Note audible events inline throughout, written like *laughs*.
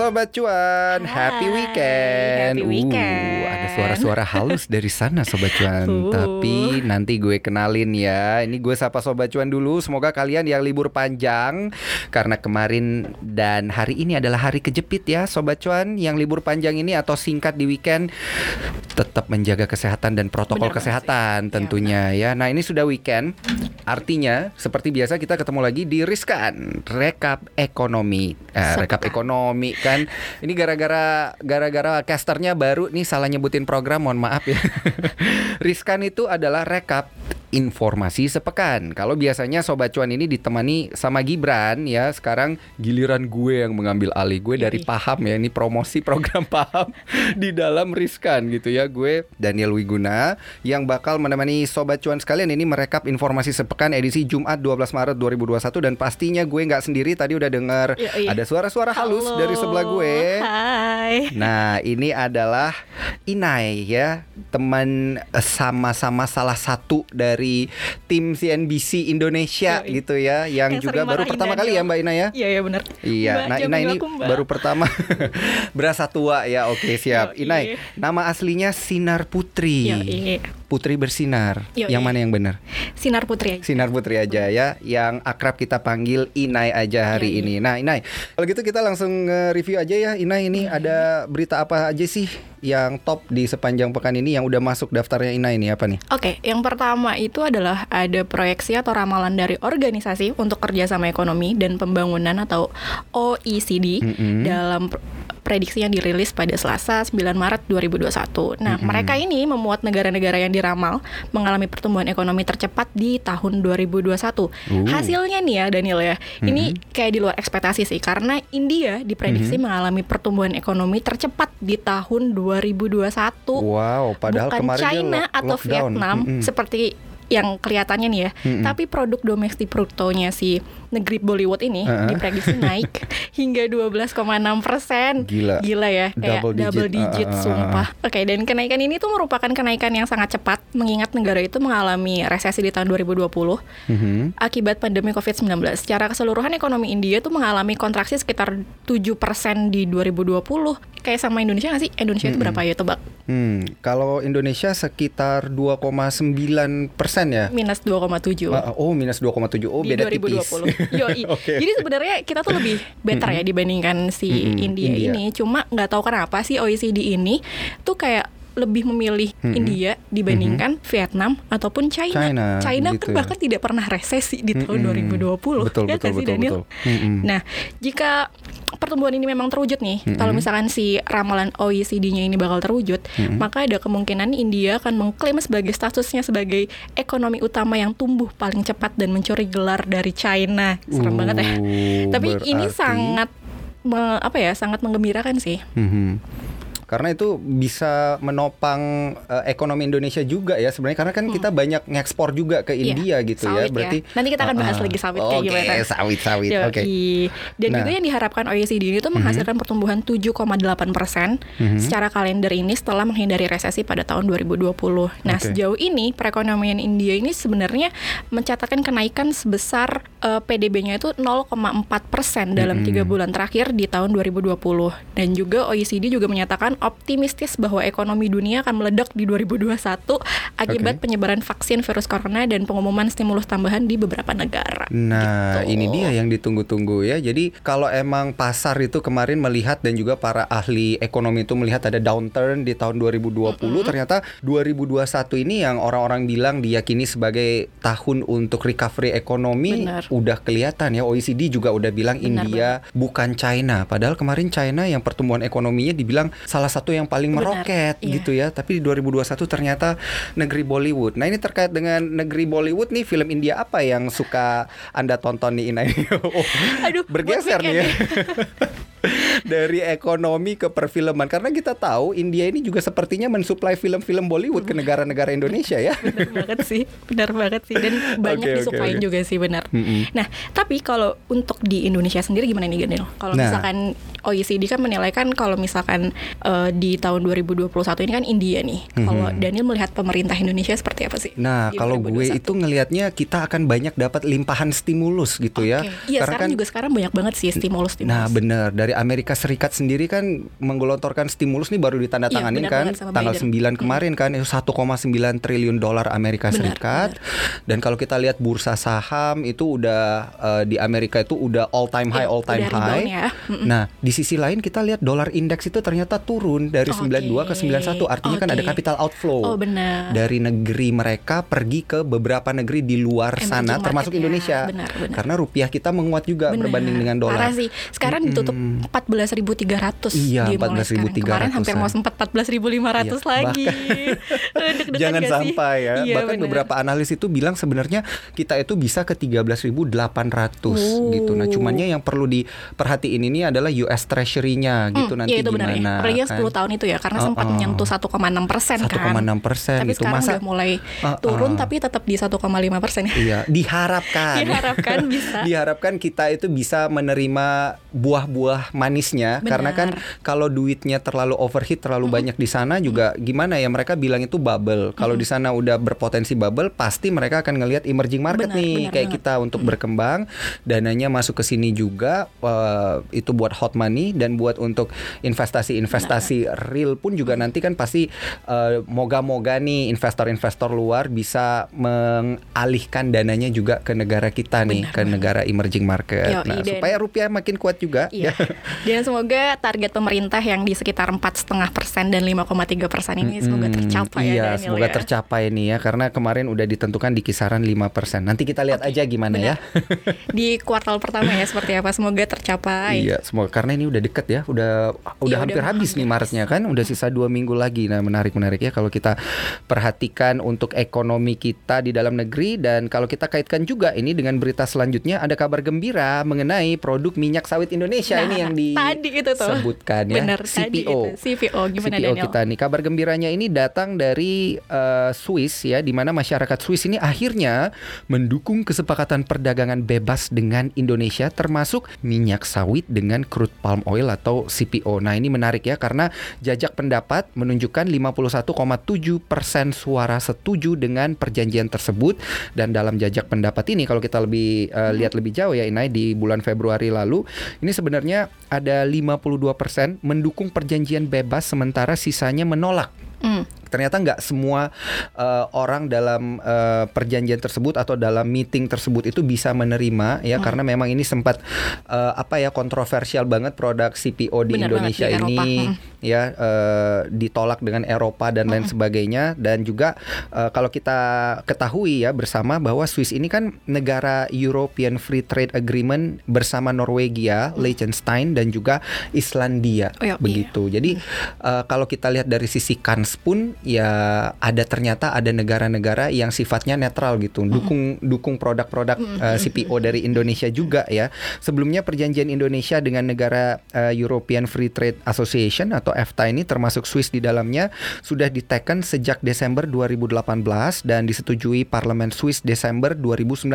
Sobat Cuan, happy Hai, weekend. happy weekend. Uh, ada suara-suara halus dari sana Sobat Cuan. *laughs* Uh. Tapi nanti gue kenalin ya. Ini gue sapa Sobat Cuan dulu. Semoga kalian yang libur panjang karena kemarin dan hari ini adalah hari kejepit ya Sobat Cuan. Yang libur panjang ini atau singkat di weekend tetap menjaga kesehatan dan protokol banget kesehatan sih. tentunya ya. Nah, ini sudah weekend. Artinya seperti biasa kita ketemu lagi di Riskan Rekap Ekonomi. Eh, rekap ekonomi kan. Ini gara-gara gara-gara casternya baru nih salah nyebutin program, mohon maaf ya. *laughs* Riskan itu adalah rekap informasi sepekan. Kalau biasanya sobat cuan ini ditemani sama Gibran ya, sekarang giliran gue yang mengambil alih. Gue dari Yoi. paham ya, ini promosi program paham di dalam Riskan gitu ya. Gue Daniel Wiguna yang bakal menemani sobat cuan sekalian ini merekap informasi sepekan edisi Jumat 12 Maret 2021 dan pastinya gue nggak sendiri tadi udah dengar Yoi. ada suara-suara halus Halo, dari sebelah gue. Hai. Nah, ini adalah Inai ya, teman eh, sama-sama salah satu dari tim CNBC Indonesia Yoi. gitu ya, yang, Yang juga baru pertama kali ya. Mbak Ina ya. Iya iya benar. Iya, Mbak, nah jangan Ina ini aku, Mbak. baru pertama *laughs* berasa tua ya. Oke, siap. Yoi. Inai, nama aslinya Sinar Putri. Yoi. Putri bersinar. Yoi. Yang mana yang benar? Sinar Putri aja. Sinar Putri aja ya, yang akrab kita panggil Inai aja hari iya. ini. Nah, Inai, kalau gitu kita langsung review aja ya. Inai ini ada berita apa aja sih yang top di sepanjang pekan ini yang udah masuk daftarnya Inai ini apa nih? Oke, yang pertama itu adalah ada proyeksi atau ramalan dari organisasi untuk kerjasama ekonomi dan pembangunan atau OECD Mm-mm. dalam pr- prediksi yang dirilis pada Selasa 9 Maret 2021. Nah, Mm-mm. mereka ini memuat negara-negara yang diramal mengalami pertumbuhan ekonomi tercepat di tahun 2021. Uh. Hasilnya nih ya Daniel ya, ini kayak di luar ekspektasi sih karena India diprediksi mengalami pertumbuhan ekonomi tercepat di tahun 2021 Wow, padahal bukan kemarin China atau lockdown. Vietnam Mm-mm. seperti yang kelihatannya nih ya, Mm-mm. tapi produk domestik brutonya si negeri Bollywood ini Uh-uh. diprediksi *laughs* naik hingga 12,6 persen. Gila. Gila ya, kayak Double double digit. digit, Uh, uh, uh, uh. sumpah. Oke, dan kenaikan ini tuh merupakan kenaikan yang sangat cepat mengingat negara itu mengalami resesi di tahun 2020 Mhm. akibat pandemi COVID-19. Secara keseluruhan ekonomi India tuh mengalami kontraksi sekitar 7% di 2020. Kayak sama Indonesia nggak sih? Indonesia itu berapa ya tebak? Hmm, kalau Indonesia sekitar 2,9 persen ya. Minus 2,7. Ah, Oh, minus 2,7. Oh, di beda 2020. tipis. *laughs* Yoi. *laughs* Oke. Jadi sebenarnya kita tuh lebih better ya dibandingkan si India, India. ini. Cuma nggak tahu kenapa sih OECD ini tuh kayak lebih memilih Mm-mm. India dibandingkan Vietnam ataupun China. China, kan gitu ya. bahkan tidak pernah resesi di tahun Mm-mm. 2020. Betul, ya betul, sih, betul, Daniel? betul. Nah, jika pertumbuhan ini memang terwujud nih, Mm-mm. kalau misalkan si ramalan OECD-nya ini bakal terwujud, Mm-mm. maka ada kemungkinan India akan mengklaim sebagai statusnya sebagai ekonomi utama yang tumbuh paling cepat dan mencuri gelar dari China. Serem banget ya. Uh, Tapi ini berarti- sangat me- apa ya, sangat menggembirakan sih. Mhm. Karena itu bisa menopang eh, ekonomi Indonesia juga ya sebenarnya karena kan kita banyak ngekspor juga ke Hmm. Iya, India gitu ya. sawit Berarti Nanti kita akan bahas Ah, ah. lagi sawit kayak Oke, gimana. sawit-sawit. Yoi. Oke. Dan Nah. juga yang diharapkan OECD ini tuh menghasilkan pertumbuhan 7,8 persen Mhm. secara kalender ini setelah menghindari resesi pada tahun 2020. Nah Oke. sejauh ini perekonomian India ini sebenarnya mencatatkan kenaikan sebesar eh, PDB-nya itu 0,4 persen dalam Mhm. tiga bulan terakhir di tahun 2020. Dan juga OECD juga menyatakan optimistis bahwa ekonomi dunia akan meledak di 2021 akibat Oke. penyebaran vaksin virus corona dan pengumuman stimulus tambahan di beberapa negara. Nah, Gitu. ini dia yang ditunggu-tunggu ya. Jadi kalau emang pasar itu kemarin melihat dan juga para ahli ekonomi itu melihat ada downturn di tahun 2020, ternyata 2021 ini yang orang-orang bilang diyakini sebagai tahun untuk recovery ekonomi Benar. udah kelihatan ya. OECD juga udah bilang Benar India bukan China. Padahal kemarin China yang pertumbuhan ekonominya dibilang salah satu yang paling Benar, meroket iya. gitu ya. Tapi di 2021 ternyata negeri Bollywood. Nah, ini terkait dengan negeri Bollywood nih film India apa yang suka Anda tonton nih Ina ini? *laughs* Oh, Aduh, bergeser nih ya. *laughs* *laughs* Dari ekonomi ke perfilman karena kita tahu India ini juga sepertinya mensuplai film-film Bollywood ke negara-negara Indonesia ya. *laughs* benar banget sih benar banget sih dan *laughs* banyak Oke, oke, disukain oke. juga sih benar Mm-mm. nah tapi kalau untuk di Indonesia sendiri gimana nih Daniel kalau Nah. misalkan OECD kan menilai kan kalau misalkan uh, di tahun 2021 ini kan India nih. Kalau Daniel melihat pemerintah Indonesia seperti apa sih? Nah, kalau gue 2021? itu ngelihatnya kita akan banyak dapat limpahan stimulus gitu ya. Oke. Iya, sekarang juga sekarang banyak banget sih stimulus-stimulus. Nah, benar. Dari Amerika Serikat sendiri kan menggelontorkan stimulus nih baru ditandatanganin Iya, benar kan tanggal Biden. 9 kemarin kan itu 1,9 triliun dolar Amerika Benar, Serikat. Dan kalau kita lihat bursa saham itu udah eh, di Amerika itu udah all time high Iya, all time high. ya. Nah, di sisi lain kita lihat dolar indeks itu ternyata turun dari Oke. 92 ke 91 artinya kan ada capital outflow. Oh, benar. Dari negeri mereka pergi ke beberapa negeri di luar Emerging sana termasuk ya. Indonesia. Benar, benar. Karena rupiah kita menguat juga Benar. berbanding dengan dolar. Parah sih. Sekarang ditutup 14.300 Iya, dia mulai sekarang. 14.300 Kemarin hampir mau sempat 14.500 Iya, lagi. *laughs* Deg-degan Jangan sampai ya. Iya, Bahkan benar. beberapa analis itu bilang sebenarnya kita itu bisa ke 13.800 Oh. gitu. Nah, cumannya yang perlu diperhatiin ini adalah US Treasury-nya gitu Hmm, nanti iya, itu benar gimana. ya. Apalagi yang kan. 10 tahun itu ya, karena Oh, sempat oh. menyentuh 1,6 persen kan. 1,6 persen Tapi gitu. sekarang Masa udah mulai Oh, turun, oh. tapi tetap di 1,5 persen. *laughs* Iya, diharapkan. Diharapkan bisa. *laughs* Diharapkan kita itu bisa menerima buah-buah manisnya Benar. karena kan kalau duitnya terlalu overheat terlalu banyak di sana juga gimana ya mereka bilang itu bubble. Kalau di sana udah berpotensi bubble pasti mereka akan ngelihat emerging market Benar, nih benar kayak banget. kita untuk berkembang, dananya masuk ke sini juga eh, itu buat hot money dan buat untuk investasi-investasi real pun juga nanti kan pasti eh, moga-moga nih investor-investor luar bisa mengalihkan dananya juga ke negara kita nih, Benar ke negara emerging market. Yoi, nah, supaya rupiah makin kuat juga Iya. ya. *laughs* Dan semoga target pemerintah yang di sekitar empat setengah persen dan 5,3 persen ini semoga Hmm, tercapai ya Iya, Daniel semoga ya. tercapai nih ya karena kemarin udah ditentukan di kisaran 5%. Nanti kita lihat aja gimana ya. Di kuartal pertama ya seperti apa semoga tercapai. Iya, semoga karena ini udah deket ya, udah udah Iya, hampir udah habis nih Maretnya kan, udah sisa dua minggu lagi. Nah menarik menarik ya kalau kita perhatikan untuk ekonomi kita di dalam negeri dan kalau kita kaitkan juga ini dengan berita selanjutnya ada kabar gembira mengenai produk minyak sawit Indonesia Nah, ini yang tadi itu tuh. disebutkan ya Bener, tadi CPO. itu. CPO gimana CPO Daniel? kita nih kabar gembiranya ini datang dari eh, Swiss ya di mana masyarakat Swiss ini akhirnya mendukung kesepakatan perdagangan bebas dengan Indonesia termasuk minyak sawit dengan crude palm oil atau CPO. Nah, ini menarik ya karena jajak pendapat menunjukkan 51,7 persen suara setuju dengan perjanjian tersebut dan dalam jajak pendapat ini kalau kita lebih eh, lihat lebih jauh ya Inai di bulan Februari lalu ini sebenarnya ada 52 persen mendukung perjanjian bebas sementara sisanya menolak. Hmm. Ternyata nggak semua eh, orang dalam eh, perjanjian tersebut atau dalam meeting tersebut itu bisa menerima ya karena memang ini sempat eh, apa ya kontroversial banget produk CPO di banget, Indonesia di ini Mm. ya eh, ditolak dengan Eropa dan lain sebagainya. Dan juga eh, kalau kita ketahui ya bersama bahwa Swiss ini kan negara European Free Trade Agreement bersama Norwegia, Liechtenstein dan juga Islandia. Oh, iya. begitu. Jadi eh, kalau kita lihat dari sisi kans pun ya ada ternyata ada negara-negara yang sifatnya netral gitu, dukung dukung produk-produk eh, CPO dari Indonesia juga ya. Sebelumnya perjanjian Indonesia dengan negara eh, European Free Trade Association atau EFTA ini termasuk Swiss di dalamnya sudah diteken sejak Desember 2018 dan disetujui Parlemen Swiss Desember 2019.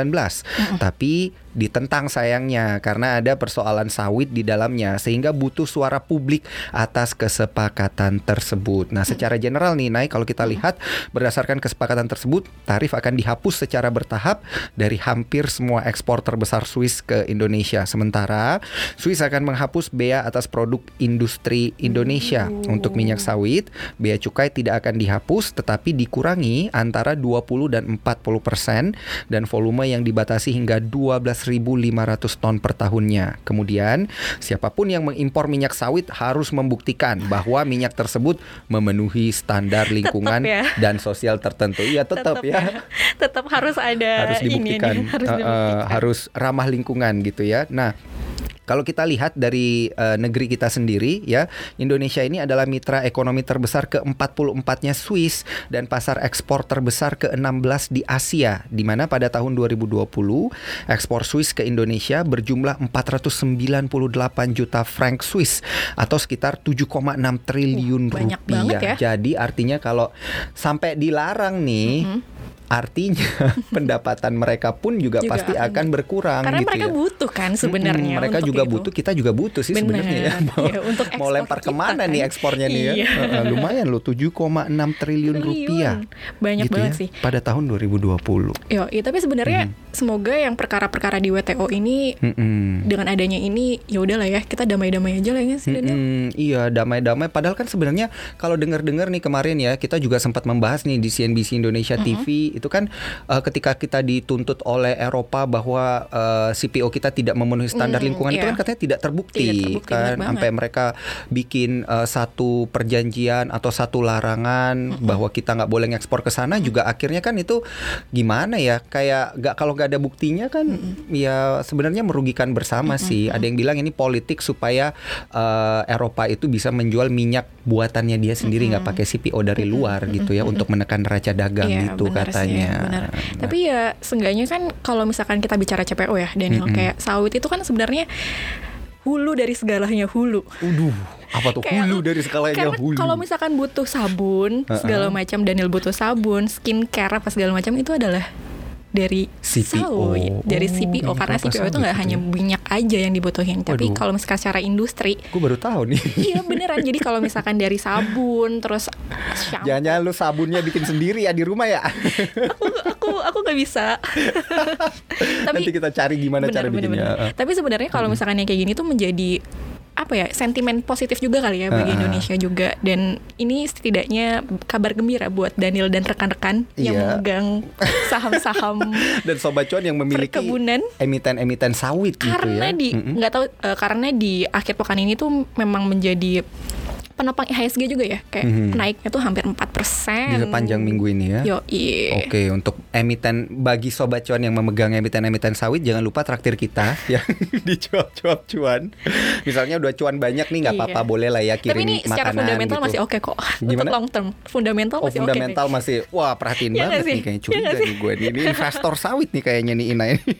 Tapi ditentang sayangnya karena ada persoalan sawit di dalamnya sehingga butuh suara publik atas kesepakatan tersebut. Nah, secara general nih Nay kalau kita lihat berdasarkan kesepakatan tersebut tarif akan dihapus secara bertahap dari hampir semua ekspor terbesar Swiss ke Indonesia. Sementara Swiss akan menghapus bea atas produk industri Indonesia. Untuk minyak sawit, bea cukai tidak akan dihapus tetapi dikurangi antara 20 dan 40 persen dan volume yang dibatasi hingga 12.500 ton per tahunnya. Kemudian, siapa pun yang mengimpor minyak sawit harus membuktikan bahwa minyak tersebut memenuhi standar lingkungan ya. dan sosial tertentu. Iya, tetap, ya Tetap harus ada harus ini dibuktikan, nih, harus Eh, eh, dibuktikan. harus ramah lingkungan gitu ya. Nah. Kalau kita lihat dari eh, negeri kita sendiri ya, Indonesia ini adalah mitra ekonomi terbesar ke-44-nya Swiss dan pasar ekspor terbesar ke-16 di Asia di mana pada tahun 2020 ekspor Swiss ke Indonesia berjumlah 498 juta franc Swiss atau sekitar 7,6 triliun banyak rupiah. banget ya. Jadi artinya kalau sampai dilarang nih Mm-hmm. Artinya *laughs* pendapatan mereka pun juga, Juga pasti akan- berkurang Karena gitu mereka ya. butuh kan sebenarnya. Mm-mm, mereka juga itu. butuh, kita juga butuh sih sebenarnya ya. Benar. *laughs* Mau, Iya, untuk mau lempar kita ke mana kan. nih ekspornya nih ya? Iya. *laughs* Heeh, lumayan loh 7,6 triliun rupiah. Banyak gitu banget ya, sih. Pada tahun 2020. Yo, ya, tapi sebenarnya Mm-hmm. Semoga yang perkara-perkara di WTO ini Mm-mm. dengan adanya ini ya udahlah ya kita damai-damai aja lah ya sih. Mm-mm, iya damai-damai. Padahal kan sebenarnya kalau dengar-dengar nih kemarin ya kita juga sempat membahas nih di CNBC Indonesia TV itu kan eh, ketika kita dituntut oleh Eropa bahwa eh, CPO kita tidak memenuhi standar Mm, lingkungan itu iya. kan katanya tidak terbukti, Tidak terbukti, kan sampai mereka bikin eh, satu perjanjian atau satu larangan bahwa kita nggak boleh ngekspor ke sana juga akhirnya kan itu gimana ya kayak nggak kalau nggak ada buktinya kan ya sebenarnya merugikan bersama sih. Ada yang bilang ini politik supaya eh, Eropa itu bisa menjual minyak buatannya dia sendiri nggak pakai CPO dari luar gitu ya untuk menekan neraca dagang Iya, gitu benar sih, katanya. benar. Nah, Tapi ya seenggaknya kan kalau misalkan kita bicara CPO ya Daniel Mm-mm. kayak sawit itu kan sebenarnya hulu dari segalanya hulu. Uduh, apa tuh? Kayak- hulu dari Karena hulu? kalau misalkan butuh sabun segala macam Daniel butuh sabun, skincare apa segala macam itu adalah dari CPO. sawit, dari Oh, CPO dari karena CPO itu nggak hanya ya. minyak aja yang dibutuhin, tapi Waduh. kalau misalkan secara industri Gue baru tahu nih. Iya beneran Jadi kalau misalkan dari sabun Terus shampoo Jangan-jangan lu sabunnya bikin sendiri ya di rumah ya. Aku aku aku nggak bisa *laughs* Nanti kita cari gimana cara bener, bikinnya. bener. Tapi sebenarnya kalau misalkan yang kayak gini tuh menjadi apa ya sentimen positif juga kali ya bagi Uh-uh. Indonesia juga dan ini setidaknya kabar gembira buat Daniel dan rekan-rekan yang Iya. memegang *laughs* saham-saham Dan sobat cuan yang memiliki perkebunan emiten-emiten sawit gitu karena ya. di nggak tahu eh, karena di akhir pekan ini tuh memang menjadi penopang IHSG juga ya kayak Mhm. naiknya tuh hampir 4% di sepanjang minggu ini ya. Yo, iya. Oke, untuk emiten bagi sobat cuan yang memegang emiten-emiten sawit jangan lupa traktir kita *laughs* yang dicuap-cuap cuan. Misalnya udah cuan banyak nih nggak Iya. apa-apa boleh lah ya Tapi kirim ini secara makanan fundamental gitu. masih oke kok. *laughs* Untuk Gimana? long term, fundamental Oh masih oke. fundamental masih wah perhatiin Iya banget nih kayaknya Iya curiga nih gue nih. Ini investor sawit nih kayaknya nih Ina ini. *laughs*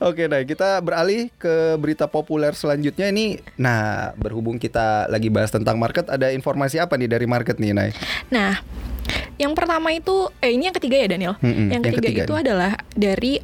Oke, nah kita beralih ke berita populer selanjutnya ini. Nah, berhubung kita lagi bahas tentang market, ada informasi apa nih dari market nih, Nay? Nah, yang pertama itu, eh ini yang ketiga ya Daniel. Mm-mm, yang yang ketiga, ketiga itu nih. adalah dari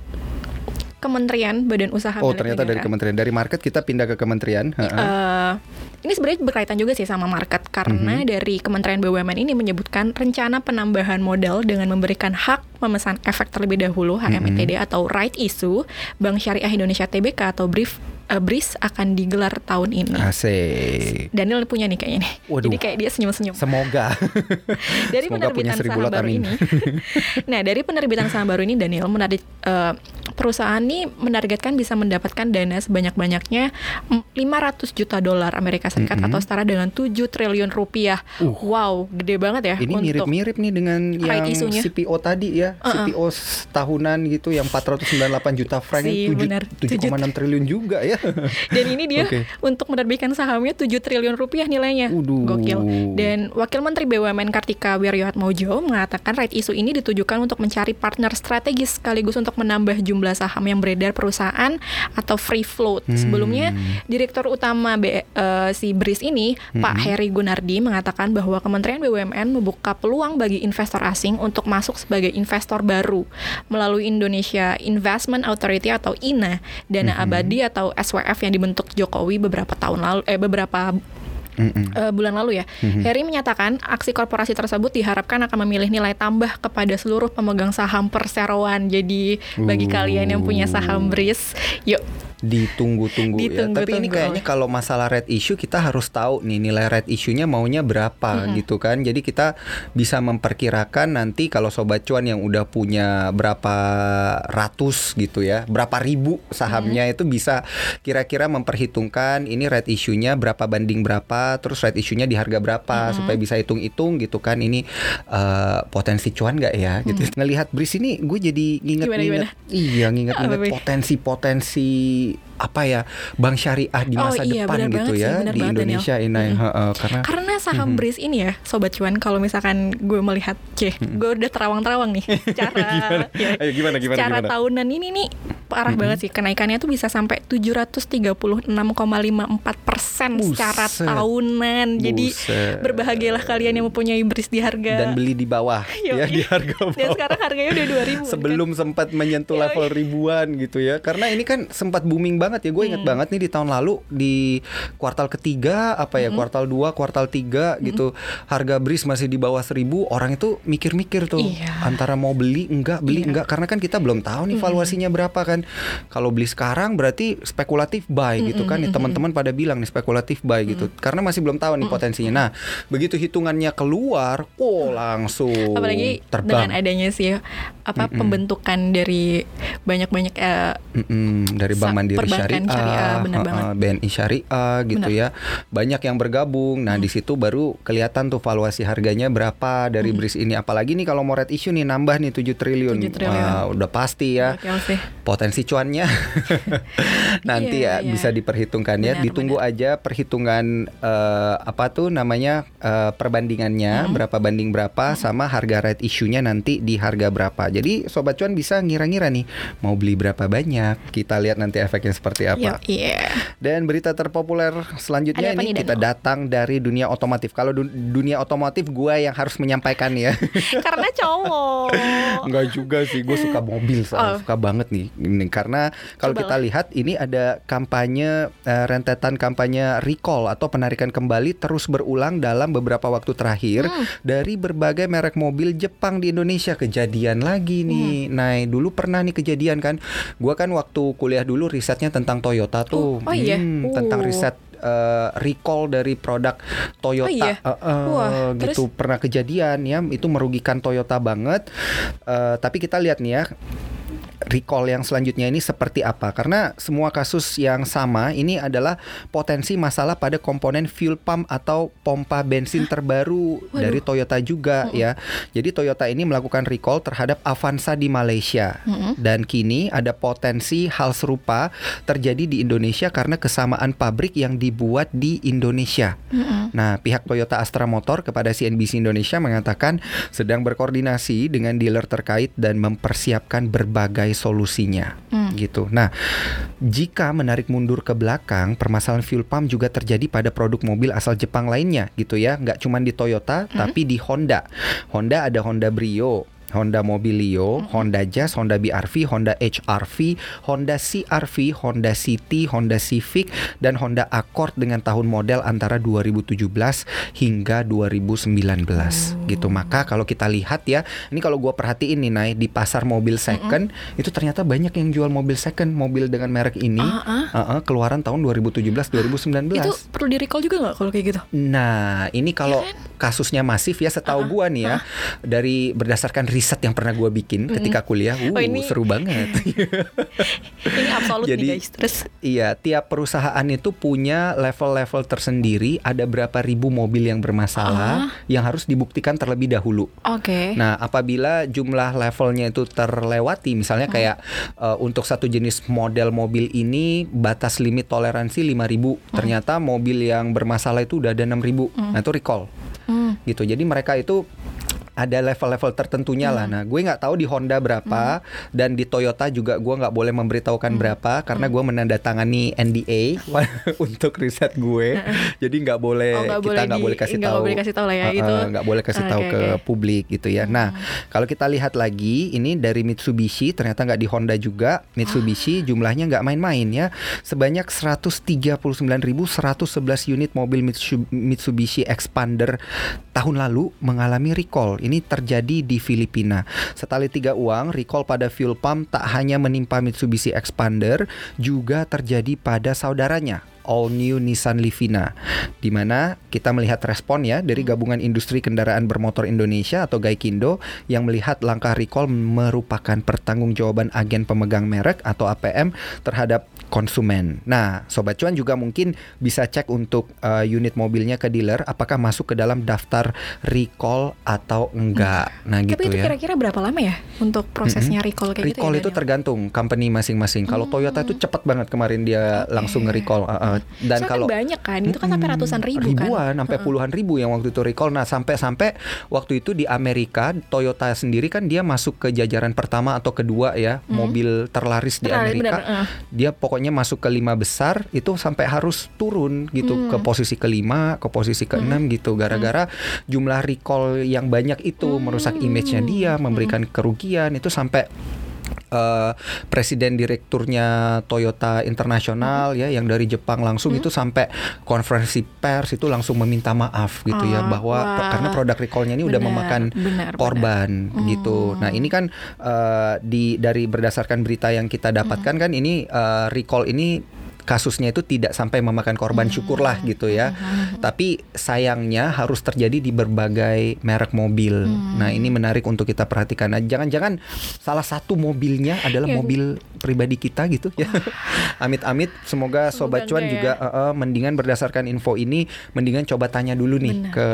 Kementerian Badan Usaha Oh, ternyata dari Negara. kementerian. Dari market kita pindah ke kementerian. Eh, ini sebenarnya berkaitan juga sih sama market karena Mhm. dari Kementerian BUMN ini menyebutkan rencana penambahan modal dengan memberikan hak memesan efek terlebih dahulu HMITD Mhm. atau right issue Bank Syariah Indonesia TBK atau BRIF eh, BRIS akan digelar tahun ini. Asik. Daniel punya nih kayaknya nih. Waduh. Jadi kayak dia senyum-senyum. Semoga. *laughs* dari Semoga penerbitan saham baru amin. ini. *laughs* nah, dari penerbitan saham baru ini Daniel menarik eh, perusahaan ini menargetkan bisa mendapatkan dana sebanyak-banyaknya mm, 500 juta dolar Amerika Serikat Mm-mm. atau setara dengan 7 triliun rupiah. Uh. Wow, gede banget ya Ini mirip-mirip nih dengan yang isunya. CPO tadi ya, Uh-uh. CPO tahunan gitu yang 498 juta frank Si, tujuh- benar. 7,6 triliun juga ya. *laughs* Dan ini dia Oke. untuk menerbitkan sahamnya 7 triliun rupiah nilainya. Waduh. Gokil. Dan Wakil Menteri BUMN Kartika Wirjoatmojo mengatakan right issue ini ditujukan untuk mencari partner strategis sekaligus untuk menambah jumlah saham yang beredar perusahaan atau free float. Hmm. Sebelumnya Direktur Utama B- eh, si BRIS ini Pak Hmm. Heri Gunardi mengatakan bahwa Kementerian BUMN membuka peluang bagi investor asing untuk masuk sebagai investor baru melalui Indonesia Investment Authority atau INA, dana Hmm. abadi atau SWF yang dibentuk Jokowi beberapa tahun lalu eh beberapa Mm-mm. eh, bulan lalu ya. Mhm. Heri menyatakan aksi korporasi tersebut diharapkan akan memilih nilai tambah kepada seluruh pemegang saham perseroan. Jadi bagi Uh. kalian yang punya saham BRIS, yuk Ditunggu-tunggu ya. Ditunggu-tunggu. Tapi ini kayaknya kalau masalah red issue kita harus tahu nih nilai red issue-nya maunya berapa gitu kan. Jadi kita bisa memperkirakan nanti kalau sobat cuan yang udah punya berapa ratus gitu ya, berapa ribu sahamnya itu bisa kira-kira memperhitungkan ini red issue-nya berapa banding berapa, terus red issue-nya di harga berapa supaya bisa hitung-hitung gitu kan. Ini eh, potensi cuan nggak ya gitu. Ngelihat Bris ini gue jadi nginget-nginget. Iya, nginget-nginget Apa, Apa ya bank syariah di Oh, masa iya, depan benar gitu banget sih, ya benar di banget, Indonesia Daniel. ini Mm-mm. heeh, karena Karena saham Mhm. BRIS ini ya, sobat cuan, kalau misalkan gue melihat, ceh, gue udah terawang-terawang nih *laughs* secara ya, Ayo, gimana, gimana, secara gimana? tahunan ini nih parah banget sih kenaikannya tuh bisa sampai 736,54 persen secara Buset. tahunan. Jadi Buset. berbahagialah kalian yang mempunyai bris di harga. dan beli di bawah *laughs* ya di harga bawah. Dan sekarang harganya udah 2000 kan? sebelum sempat menyentuh Yoi. level ribuan gitu ya karena ini kan sempat booming banget ya gue inget Hmm. banget nih di tahun lalu di kuartal ketiga apa Hmm. ya kuartal 2 kuartal 3 gitu harga bris masih di bawah seribu orang itu mikir-mikir tuh Iya. antara mau beli enggak beli Iya. Hmm. enggak karena kan kita belum tahu nih valuasinya berapa kan kalau beli sekarang berarti spekulatif buy gitu kan nih teman-teman pada bilang nih spekulatif buy gitu karena masih belum tahu nih potensinya nah begitu hitungannya keluar oh langsung apalagi terbang dengan adanya sih apa pembentukan dari banyak-banyak eh, Mm-mm, dari Bank Mandiri Syariah, syariah, bener banget. BNI Syariah gitu Bener. ya, banyak yang bergabung. Nah di situ baru kelihatan tuh valuasi harganya berapa dari BRIS ini. Apalagi nih kalau mau red issue nih nambah nih 7 triliun, 7 triliun. Wah, udah pasti ya. sih. Potensi cuannya *laughs* nanti Iya, ya iya. bisa diperhitungkan ya. Benar, Ditunggu aja perhitungan eh, apa tuh namanya eh, perbandingannya Hmm. berapa banding berapa sama harga red issue-nya nanti di harga berapa. Jadi sobat cuan bisa ngira-ngira nih mau beli berapa banyak. Kita lihat nanti efeknya seperti apa. Yo, iya. Dan berita terpopuler selanjutnya ini nih, kita Danu? datang dari dunia otomotif. Kalau du- dunia otomotif gua yang harus menyampaikan ya. *laughs* Karena cowok. Enggak juga sih, gue suka mobil, soalnya Oh. suka banget nih. Ini karena kalau kita lihat ini ada kampanye eh, rentetan kampanye recall atau penarikan kembali terus berulang dalam beberapa waktu terakhir Hmm. dari berbagai merek mobil Jepang di Indonesia. Kejadian lagi nih. Hmm. Nah, dulu pernah nih kejadian kan. Gua kan waktu kuliah dulu risetnya tentang Toyota tuh. Oh, oh iya? Hmm, tentang Oh. riset eh, recall dari produk Toyota. Oh iya? Eh, eh, Wah, gitu pernah kejadian ya itu merugikan Toyota banget Eh, tapi kita lihat nih ya recall yang selanjutnya ini seperti apa? Karena semua kasus yang sama ini adalah potensi masalah pada komponen fuel pump atau pompa bensin terbaru Waduh. dari Toyota juga ya. Jadi Toyota ini melakukan recall terhadap Avanza di Malaysia. Dan kini ada potensi hal serupa terjadi di Indonesia karena kesamaan pabrik yang dibuat di Indonesia. Mm-mm. Nah, pihak Toyota Astra Motor kepada CNBC Indonesia mengatakan sedang berkoordinasi dengan dealer terkait dan mempersiapkan berbagai solusinya. Hmm. Gitu. Nah, jika menarik mundur ke belakang, permasalahan fuel pump juga terjadi pada produk mobil asal Jepang lainnya, gitu ya. Nggak cuma di Toyota, tapi di Honda. Honda ada Honda Brio. Honda Mobilio, Honda Jazz, Honda BRV, Honda HRV, Honda CRV, Honda City, Honda Civic, dan Honda Accord dengan tahun model antara 2017 hingga 2019 gitu. Maka kalau kita lihat ya, ini kalau gua perhatiin nih Nay di pasar mobil second itu ternyata banyak yang jual mobil second, mobil dengan merek ini, Ah, uh-uh, keluaran tahun 2017 2019. Itu perlu di recall juga nggak kalau kayak gitu? Nah, ini kalau Iya kasusnya masif ya setahu gua nih ya dari berdasarkan riset yang pernah gua bikin ketika kuliah, uh, Oh, ini- seru banget. *laughs* Ini absolut Jadi- nih guys. Terus iya, tiap perusahaan itu punya level-level tersendiri, ada berapa ribu mobil yang bermasalah yang harus dibuktikan terlebih dahulu. oke. Nah, apabila jumlah levelnya itu terlewati, misalnya kayak eh, untuk satu jenis model mobil ini batas limit toleransi 5000, ternyata mobil yang bermasalah itu udah ada 6000. Nah, itu recall. Hmm. Gitu. Jadi mereka itu ada level-level tertentunya lah. Nah, gue nggak tahu di Honda berapa dan di Toyota juga gue nggak boleh memberitahukan berapa karena gue menandatangani NDA *laughs* untuk riset gue. Jadi nggak boleh Oh, nggak kita boleh nggak di- boleh kasih nggak tahu. boleh kasih tahu lah ya, Uh-uh, itu. nggak boleh kasih tahu Oke, ke publik gitu ya. Nah, kalau kita lihat lagi ini dari Mitsubishi ternyata nggak di Honda juga. Mitsubishi jumlahnya nggak main-main ya. Sebanyak 139.111 unit mobil Mitsu- Mitsubishi Expander tahun lalu mengalami recall. Ini terjadi di Filipina. Setali tiga uang, recall pada fuel pump tak hanya menimpa Mitsubishi Expander, juga terjadi pada saudaranya all new Nissan Livina di mana kita melihat respon ya dari gabungan industri kendaraan bermotor Indonesia atau Gaikindo yang melihat langkah recall merupakan pertanggungjawaban agen pemegang merek atau APM terhadap konsumen. Nah, sobat cuan juga mungkin bisa cek untuk uh, unit mobilnya ke dealer apakah masuk ke dalam daftar recall atau enggak. Nah, gitu Tapi itu ya. kira-kira berapa lama ya untuk prosesnya recall kayak Recall gitu ya? itu tergantung company masing-masing. Kalau Toyota itu cepat banget kemarin dia Oke. langsung nge-recall. Uh, uh, banget. Dan Soalnya kalau kan banyak kan, itu kan sampai ratusan ribu kan. ribuan, sampai puluhan ribu yang waktu itu recall. Nah, sampai-sampai waktu itu di Amerika Toyota sendiri kan dia masuk ke jajaran pertama atau kedua ya mobil terlaris di Hmm. Terlaris, Amerika. benar, eh. Dia pokoknya masuk ke lima besar itu sampai harus turun gitu Hmm. ke posisi kelima, ke posisi keenam gitu. Gara-gara jumlah recall yang banyak itu merusak Hmm. image-nya dia, memberikan kerugian itu sampai eh, presiden direkturnya Toyota Internasional Hmm. ya yang dari Jepang langsung itu sampai konferensi pers itu langsung meminta maaf gitu ya Ah, bahwa wah. karena produk recallnya ini udah Benar, memakan benar, korban benar. gitu. Nah ini kan eh, di dari berdasarkan berita yang kita dapatkan kan ini eh, recall ini kasusnya itu tidak sampai memakan korban syukurlah gitu ya. Tapi sayangnya harus terjadi di berbagai merek mobil. Nah, ini menarik untuk kita perhatikan. Nah, jangan-jangan salah satu mobilnya adalah Yang- mobil pribadi kita gitu ya. *laughs* Amit-amit semoga sobat cuan juga eh, eh, mendingan berdasarkan info ini mendingan coba tanya dulu nih Benar. ke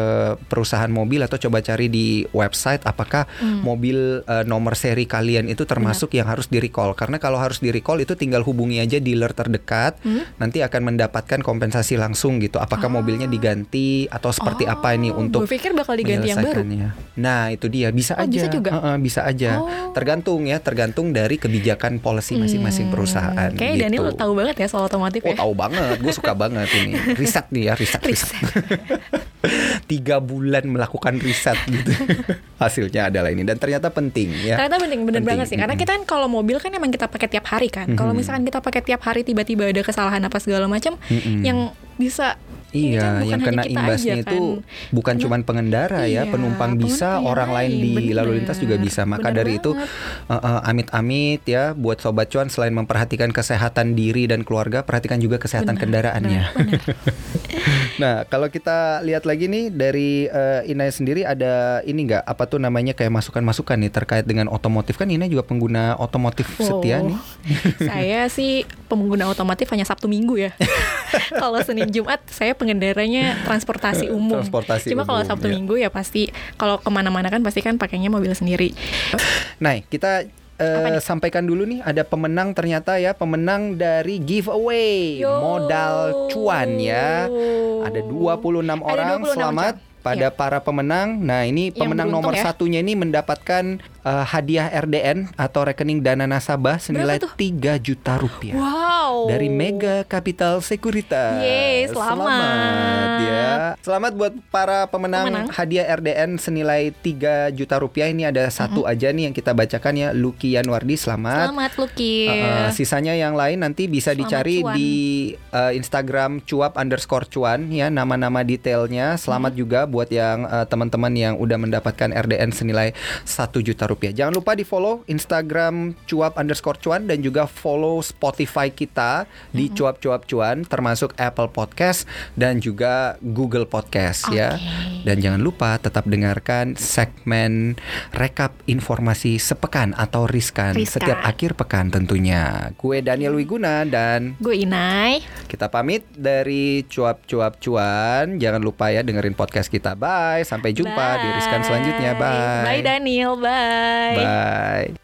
perusahaan mobil atau coba cari di website apakah Hmm. mobil eh, nomor seri kalian itu termasuk yang harus di recall. Karena kalau harus di recall itu tinggal hubungi aja dealer terdekat Hmm? nanti akan mendapatkan kompensasi langsung gitu. Apakah mobilnya diganti atau seperti apa ini Oh, untuk gue pikir bakal diganti yang baru. Nah, itu dia bisa Oh, aja. bisa juga? Heeh, bisa aja. Oh. Tergantung ya, tergantung dari kebijakan policy masing-masing perusahaan Kayaknya gitu. Daniel tahu banget ya soal otomotif Oh ya. tahu banget, gue suka banget ini riset nih ya riset riset. Tiga bulan melakukan riset gitu. *laughs* Hasilnya adalah ini dan ternyata penting ya. Ternyata penting bener Penting, banget sih karena kita kan kalau mobil kan emang kita pakai tiap hari kan. Kalau misalkan kita pakai tiap hari tiba-tiba ada kesalahan apa segala macam yang bisa Iya, kan yang kena imbasnya aja itu kan. bukan Kena- cuman pengendara ya, Iya, penumpang bisa, penumpang orang lain di lalu bener. lintas juga bisa. Maka Bener dari itu banget. eh, amit-amit ya buat sobat cuan selain memperhatikan kesehatan diri dan keluarga, perhatikan juga kesehatan Benar, kendaraannya. benar, *laughs* nah, kalau kita lihat lagi nih dari eh, Inai sendiri ada ini nggak apa tuh namanya kayak masukan-masukan nih terkait dengan otomotif kan Inai juga pengguna otomotif setia Wow. nih. *laughs* saya sih pengguna otomotif hanya Sabtu Minggu ya. *laughs* *laughs* kalau Senin Jumat saya pengendaranya transportasi umum. Transportasi Cuma kalau Sabtu ya. Minggu ya pasti kalau ke mana-mana kan pasti kan pakainya mobil sendiri. Nah, kita eh, nih? sampaikan dulu nih ada pemenang ternyata ya, pemenang dari giveaway Yo. modal cuan ya. Ada 26 orang 26 selamat orang. pada Iya. para pemenang. Nah, ini Yang pemenang nomor ya. satunya ini mendapatkan eh, hadiah RDN atau rekening dana nasabah senilai? 3 juta rupiah. Wow. Dari Mega Capital Sekuritas. Yeay, selamat. ya. Selamat buat para pemenang, Pemenang. hadiah RDN senilai 3 juta rupiah. Ini ada satu aja nih yang kita bacakan ya, Lucky Yanwardi. Selamat. Selamat Lucky. Uh, uh, sisanya yang lain nanti bisa Selamat dicari cuan. di uh, Instagram cuap underscore cuan ya nama-nama detailnya. Selamat Hmm. juga buat yang uh, teman-teman yang udah mendapatkan RDN senilai 1 juta rupiah. Jangan lupa di follow Instagram cuap underscore cuan dan juga follow Spotify kita di Hmm. cuap cuap cuan termasuk Apple Podcast dan juga Google Podcast ya. Oke. Dan jangan lupa tetap dengarkan segmen rekap informasi sepekan atau riskan, Riskan. setiap akhir pekan tentunya. Gue Daniel Wiguna dan Gue Inai. kita pamit dari cuap-cuap cuan. Jangan lupa ya dengerin podcast kita. Bye. Sampai jumpa di riskan selanjutnya. Bye. Bye Daniel. Bye. Bye.